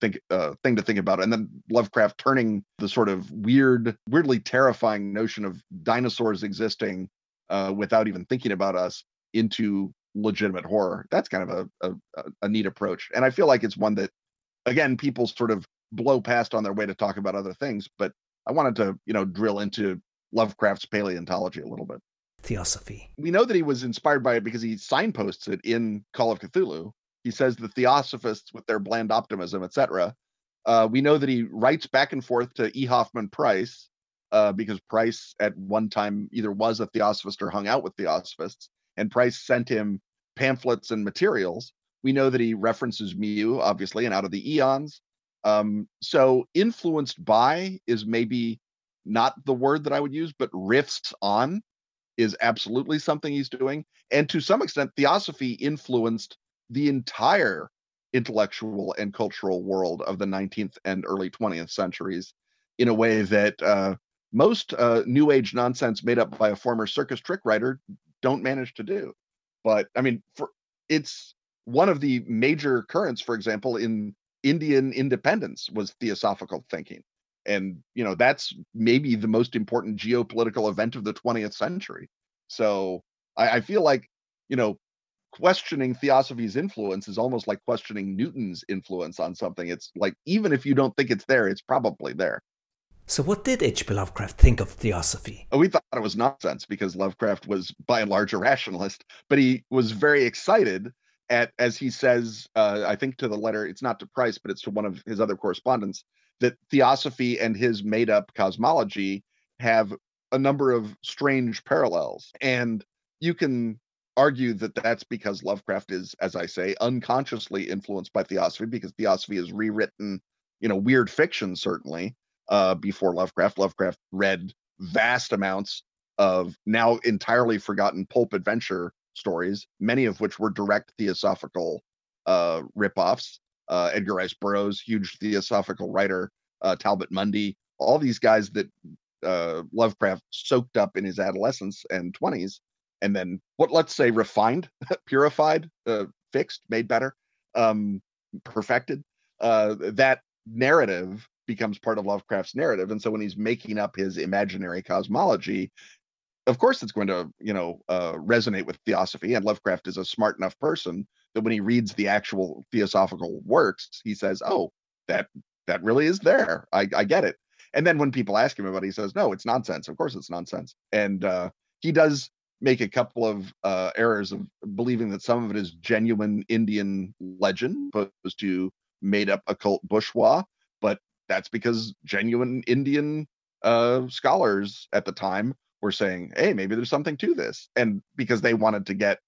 think uh, thing to think about. And then Lovecraft turning the sort of weird, weirdly terrifying notion of dinosaurs existing uh, without even thinking about us into legitimate horror. That's kind of a, a, a neat approach. And I feel like it's one that, again, people sort of blow past on their way to talk about other things, but I wanted to, you know, drill into Lovecraft's paleontology a little bit. Theosophy. We know that he was inspired by it because he signposts it in Call of Cthulhu. He says the Theosophists, with their bland optimism, etc. Uh, we know that he writes back and forth to E. Hoffman Price uh, because Price at one time either was a Theosophist or hung out with Theosophists, and Price sent him pamphlets and materials. We know that he references Mu, obviously, and Out of the Eons. Um, so influenced by is maybe not the word that I would use, but riffs on is absolutely something he's doing. And to some extent, theosophy influenced the entire intellectual and cultural world of the 19th and early 20th centuries in a way that uh, most uh, new age nonsense made up by a former circus trick writer don't manage to do. But I mean, for, it's one of the major currents, for example, in Indian independence was theosophical thinking. And, you know, that's maybe the most important geopolitical event of the 20th century. So I, I feel like, you know, questioning theosophy's influence is almost like questioning Newton's influence on something. It's like, even if you don't think it's there, it's probably there. So, what did H.P. Lovecraft think of theosophy? Oh, we thought it was nonsense because Lovecraft was, by and large, a rationalist, but he was very excited at as he says, uh, I think to the letter, it's not to Price, but it's to one of his other correspondents, that theosophy and his made up cosmology have a number of strange parallels. And you can argue that that's because Lovecraft is, as I say, unconsciously influenced by theosophy because theosophy is rewritten, you know, weird fiction, certainly, uh, before Lovecraft. Lovecraft read vast amounts of now entirely forgotten pulp adventure stories, many of which were direct theosophical uh, ripoffs. Uh, Edgar Rice Burroughs, huge theosophical writer, uh, Talbot Mundy, all these guys that uh, Lovecraft soaked up in his adolescence and 20s, and then what let's say refined, purified, uh, fixed, made better, um, perfected. Uh, that narrative becomes part of Lovecraft's narrative, and so when he's making up his imaginary cosmology, of course it's going to you know uh, resonate with theosophy and lovecraft is a smart enough person that when he reads the actual theosophical works he says oh that that really is there. I, I get it. And then when people ask him about it he says no it's nonsense. Of course it's nonsense. And uh, he does make a couple of uh, errors of believing that some of it is genuine indian legend opposed to made up occult bourgeois but that's because genuine indian uh, scholars at the time were saying, "Hey, maybe there's something to this," and because they wanted to get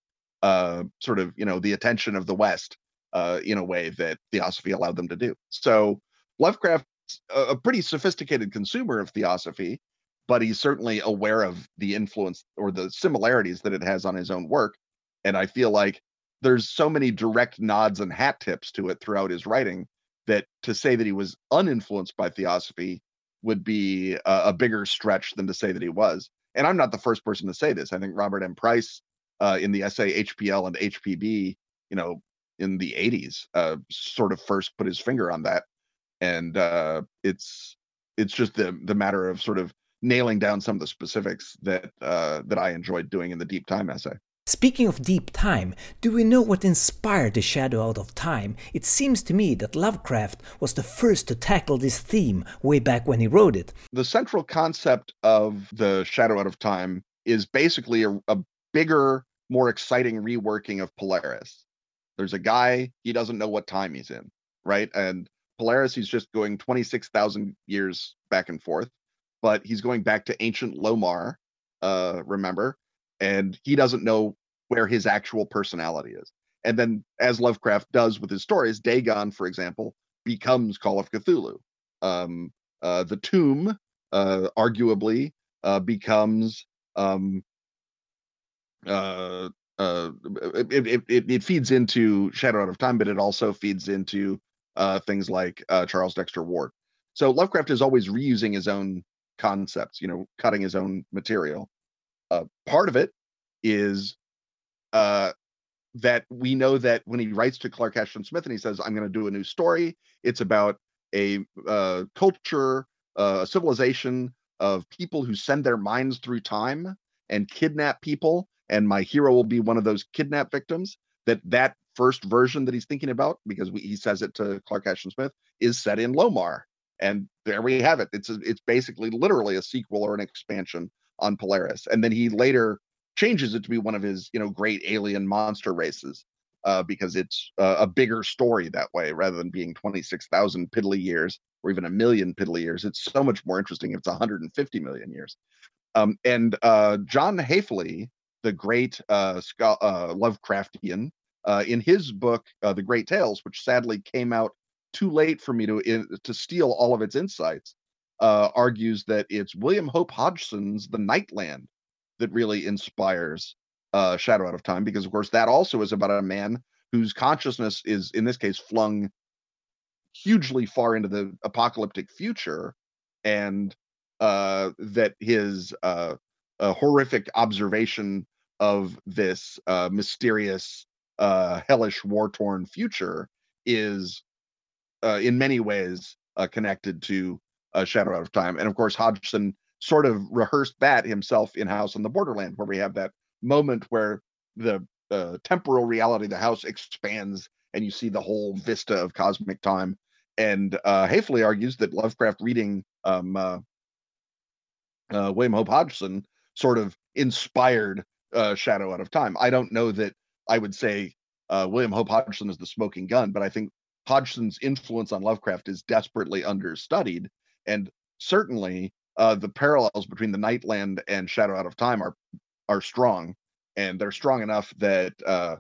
uh, sort of you know the attention of the West uh, in a way that Theosophy allowed them to do. So Lovecraft's a, a pretty sophisticated consumer of Theosophy, but he's certainly aware of the influence or the similarities that it has on his own work. And I feel like there's so many direct nods and hat tips to it throughout his writing that to say that he was uninfluenced by Theosophy would be a, a bigger stretch than to say that he was and I'm not the first person to say this. I think Robert M. Price uh, in the essay HPL and HPB, you know, in the 80s, uh, sort of first put his finger on that, and uh, it's it's just the the matter of sort of nailing down some of the specifics that uh, that I enjoyed doing in the deep time essay. Speaking of deep time, do we know what inspired The Shadow Out of Time? It seems to me that Lovecraft was the first to tackle this theme way back when he wrote it. The central concept of The Shadow Out of Time is basically a, a bigger, more exciting reworking of Polaris. There's a guy, he doesn't know what time he's in, right? And Polaris, he's just going 26,000 years back and forth, but he's going back to ancient Lomar, uh, remember? and he doesn't know where his actual personality is. And then, as Lovecraft does with his stories, Dagon, for example, becomes Call of Cthulhu. Um, uh, the tomb, uh, arguably, uh, becomes um, uh, uh, it, it, it, feeds into Shadow Out of Time, but it also feeds into uh, things like Charles Dexter Ward. So Lovecraft is always reusing his own concepts, you know, cutting his own material. Uh, part of it is uh, that we know that when he writes to Clark Ashton Smith and he says, "I'm going to do a new story," it's about a uh, culture, uh, a civilization of people who send their minds through time and kidnap people, and my hero will be one of those kidnap victims. That that first version that he's thinking about, because we, he says it to Clark Ashton Smith, is set in Lomar, and there we have it. It's a, it's basically literally a sequel or an expansion on Polaris. And then he later changes it to be one of his, you know, great alien monster races uh, because it's uh, a bigger story that way rather than being 26,000 piddly years or even a million piddly years. It's so much more interesting if it's 150 million years. Um, and uh, John Haefele, the great uh, uh, Lovecraftian, uh, in his book, The Great Tales, which sadly came out too late for me to in, to steal all of its insights, uh, argues that it's William Hope Hodgson's The Nightland that really inspires uh, Shadow Out of Time, because of course that also is about a man whose consciousness is, in this case, flung hugely far into the apocalyptic future, and uh, that his uh, horrific observation of this uh, mysterious, uh, hellish, war torn future is, uh, in many ways, uh, connected to uh, Shadow Out of Time. And of course, Hodgson sort of rehearsed that himself in House on the Borderland, where we have that moment where the uh, temporal reality of the house expands and you see the whole vista of cosmic time. And uh, Haefele argues that Lovecraft reading um, uh, uh, William Hope Hodgson sort of inspired uh, Shadow Out of Time. I don't know that I would say uh, William Hope Hodgson is the smoking gun, but I think Hodgson's influence on Lovecraft is desperately understudied and certainly uh, the parallels between the Nightland and Shadow Out of Time are are strong, and they're strong enough that uh,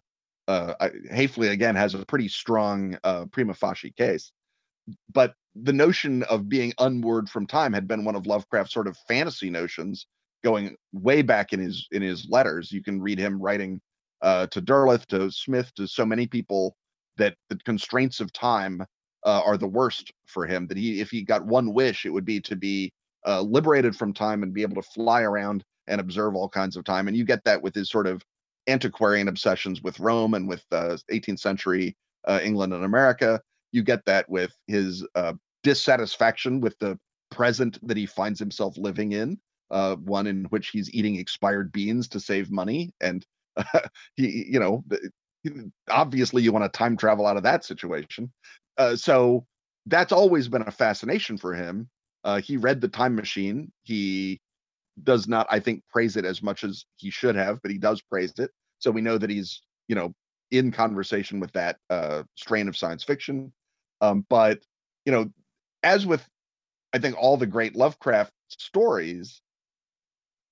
uh, Haefele again has a pretty strong uh, prima facie case. But the notion of being unmoored from time had been one of Lovecraft's sort of fantasy notions going way back in his in his letters. You can read him writing uh, to Derleth, to Smith, to so many people that the constraints of time uh, are the worst for him. That he, if he got one wish, it would be to be uh, liberated from time and be able to fly around and observe all kinds of time. And you get that with his sort of antiquarian obsessions with Rome and with uh, 18th century uh, England and America. You get that with his uh, dissatisfaction with the present that he finds himself living in, uh, one in which he's eating expired beans to save money. And he, you know, obviously you want to time travel out of that situation. Uh, so that's always been a fascination for him. Uh, he read the Time Machine. He does not, I think, praise it as much as he should have, but he does praise it. So we know that he's, you know, in conversation with that uh, strain of science fiction. Um, but you know, as with, I think all the great Lovecraft stories,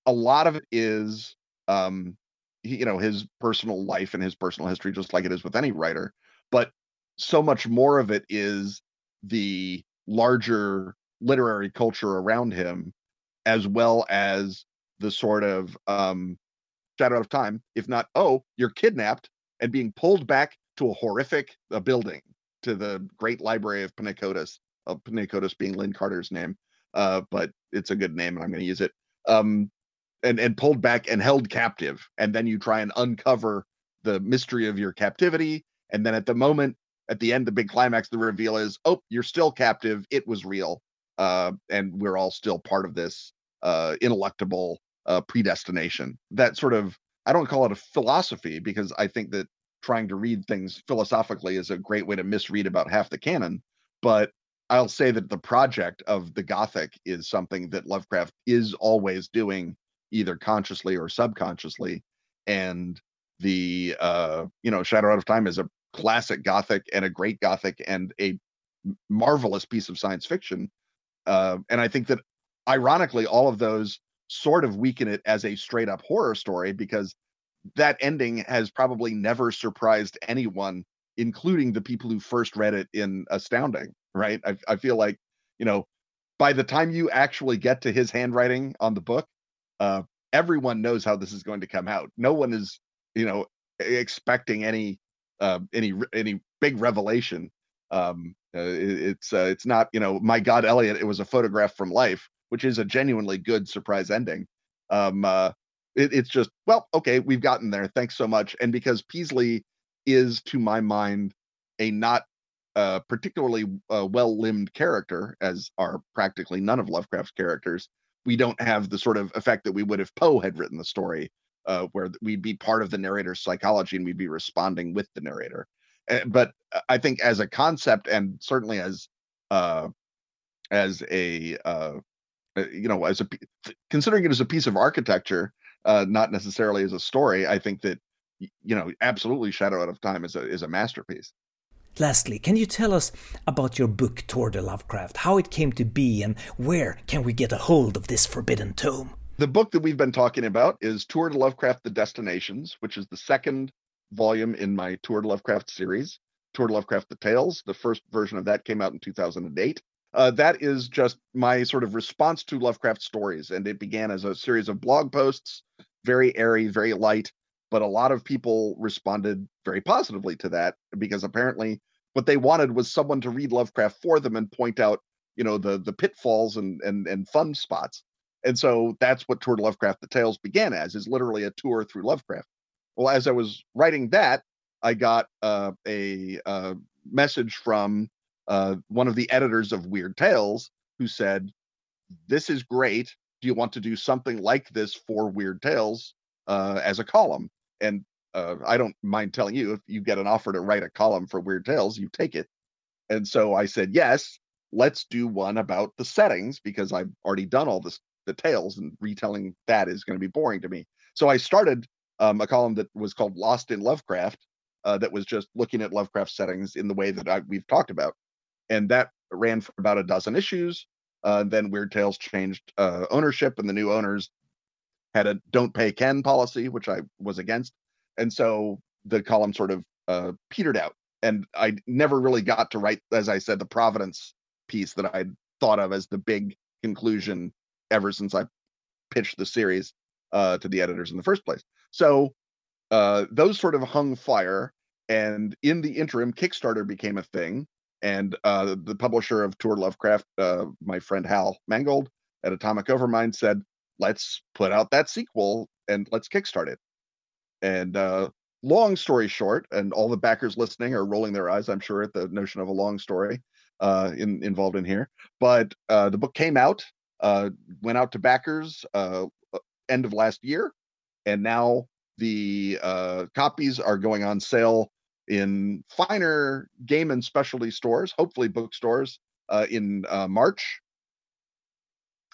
a lot of it is, um, you know, his personal life and his personal history, just like it is with any writer. But so much more of it is the larger literary culture around him, as well as the sort of um, shadow of time. If not, oh, you're kidnapped and being pulled back to a horrific building, to the Great Library of Pnakotus, of Pnakotus being Lin Carter's name, uh, but it's a good name and I'm going to use it. Um, and and pulled back and held captive, and then you try and uncover the mystery of your captivity, and then at the moment at the end, the big climax, the reveal is, oh, you're still captive. It was real, uh, and we're all still part of this uh, ineluctable uh, predestination. That sort of I don't call it a philosophy because I think that trying to read things philosophically is a great way to misread about half the canon. But I'll say that the project of the Gothic is something that Lovecraft is always doing, either consciously or subconsciously. And the uh, you know, Shadow Out of Time is a classic Gothic and a great Gothic and a marvelous piece of science fiction. Uh, and I think that ironically, all of those sort of weaken it as a straight up horror story because that ending has probably never surprised anyone, including the people who first read it in Astounding, right? I, I feel like, you know, by the time you actually get to his handwriting on the book, uh, everyone knows how this is going to come out. No one is, you know, expecting any uh, any any big revelation. Um, uh, it, it's uh, it's not, you know, my God, Eliot, it was a photograph from life which is a genuinely good surprise ending. Um, uh, it, it's just, well, okay, we've gotten there. Thanks so much. And because Peaslee is, to my mind, a not uh, particularly uh, well limbed character, as are practically none of Lovecraft's characters, we don't have the sort of effect that we would if Poe had written the story, uh, where we'd be part of the narrator's psychology and we'd be responding with the narrator. Uh, but I think as a concept and certainly as uh, as a uh, uh, you know, as a considering it as a piece of architecture, uh, not necessarily as a story, I think that you know, absolutely, Shadow Out of Time is a is a masterpiece. Lastly, can you tell us about your book Tour de Lovecraft, how it came to be, and where can we get a hold of this forbidden tome? The book that we've been talking about is Tour de Lovecraft: The Destinations, which is the second volume in my Tour de Lovecraft series. Tour de Lovecraft: The Tales. The first version of that came out in 2008 uh, that is just my sort of response to Lovecraft stories. And it began as a series of blog posts, very airy, very light, but a lot of people responded very positively to that because apparently what they wanted was someone to read Lovecraft for them and point out, you know, the the pitfalls and and and fun spots. And so that's what Tour Lovecraft the Tales began as, is literally a tour through Lovecraft. Well, as I was writing that, I got uh, a uh, message from uh, one of the editors of Weird Tales who said, This is great. Do you want to do something like this for Weird Tales uh, as a column? And uh, I don't mind telling you, if you get an offer to write a column for Weird Tales, you take it. And so I said, Yes, let's do one about the settings because I've already done all this, the tales, and retelling that is going to be boring to me. So I started um, a column that was called Lost in Lovecraft, uh, that was just looking at Lovecraft settings in the way that I, we've talked about and that ran for about a dozen issues. Uh, then Weird Tales changed uh, ownership, and the new owners had a "don't pay Ken" policy, which I was against, and so the column sort of uh, petered out. And I never really got to write, as I said, the Providence piece that I'd thought of as the big conclusion ever since I pitched the series uh, to the editors in the first place. So uh, those sort of hung fire. And in the interim, Kickstarter became a thing and uh, the publisher of Tour Lovecraft, uh, my friend Hal Mangold at Atomic Overmind, said, "Let's put out that sequel and let's kickstart it." And uh, long story short, and all the backers listening are rolling their eyes, I'm sure, at the notion of a long story uh, in, involved in here. But uh, the book came out, uh, went out to backers end of last year, and now the copies are going on sale in finer game and specialty stores, hopefully bookstores, uh, in uh, March.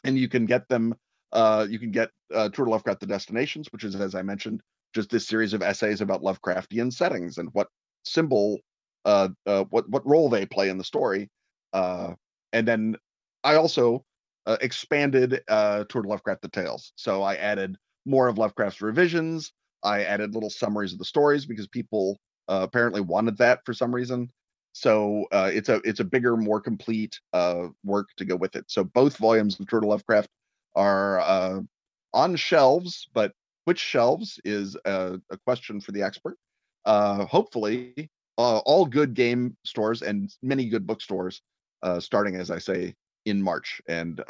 And you can get them. Uh, you can get uh, Tour de Lovecraft: The Destinations, which is, as I mentioned, just this series of essays about Lovecraftian settings and what symbol, uh, uh, what what role they play in the story. Uh, and then I also uh, expanded uh, Tour de Lovecraft: The Tales. So I added more of Lovecraft's revisions. I added little summaries of the stories because people uh, apparently wanted that for some reason. So uh, it's a it's a bigger, more complete uh, work to go with it. So both volumes of Tour de Lovecraft are uh, on shelves, but which shelves is a, a question for the expert. Uh, hopefully, uh, all good game stores and many good bookstores, starting as I say in March, and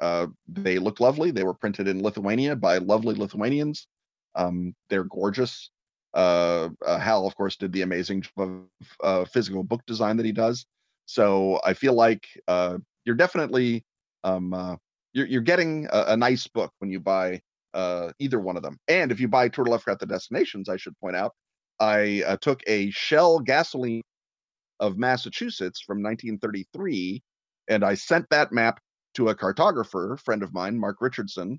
they look lovely. They were printed in Lithuania by lovely Lithuanians. Um, they're gorgeous. Uh, uh, Hal, of course, did the amazing job of uh, physical book design that he does. So I feel like uh, you're definitely um, uh, you're, you're getting a, a, nice book when you buy uh, either one of them. And if you buy Tour de, Lovecraft: The Destinations, I should point out, I uh, took a Shell gasoline of Massachusetts from 1933, and I sent that map to a cartographer, friend of mine, Mark Richardson.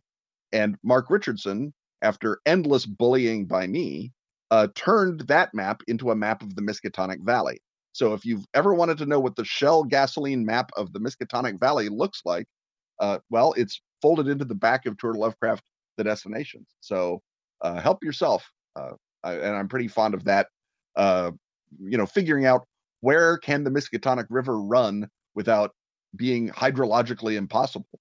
And Mark Richardson, after endless bullying by me, uh, turned that map into a map of the Miskatonic Valley. So if you've ever wanted to know what the Shell gasoline map of the Miskatonic Valley looks like, uh, well, it's folded into the back of Tour Lovecraft: The Destinations. So uh, help yourself, uh, I, and I'm pretty fond of that. Uh, you know, figuring out where can the Miskatonic River run without being hydrologically impossible,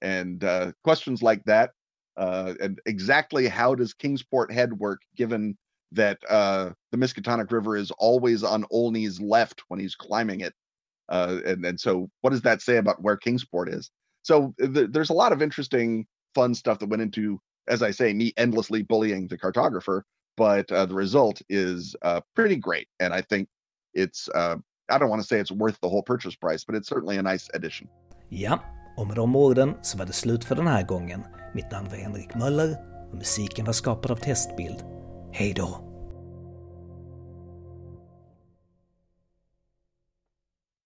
and uh, questions like that, and exactly how does Kingsport Head work, given that uh, the Miskatonic River is always on Olney's left when he's climbing it, uh, and and so what does that say about where Kingsport is? So th- there's a lot of interesting, fun stuff that went into, as I say, me endlessly bullying the cartographer, but uh, the result is uh, pretty great, and I think it's uh, I don't want to say it's worth the whole purchase price, but it's certainly a nice addition. Ja, och med de orden så var det slut för den här gången. Mitt namn var Henrik Möller och musiken var skapad av Testbild. Hej då!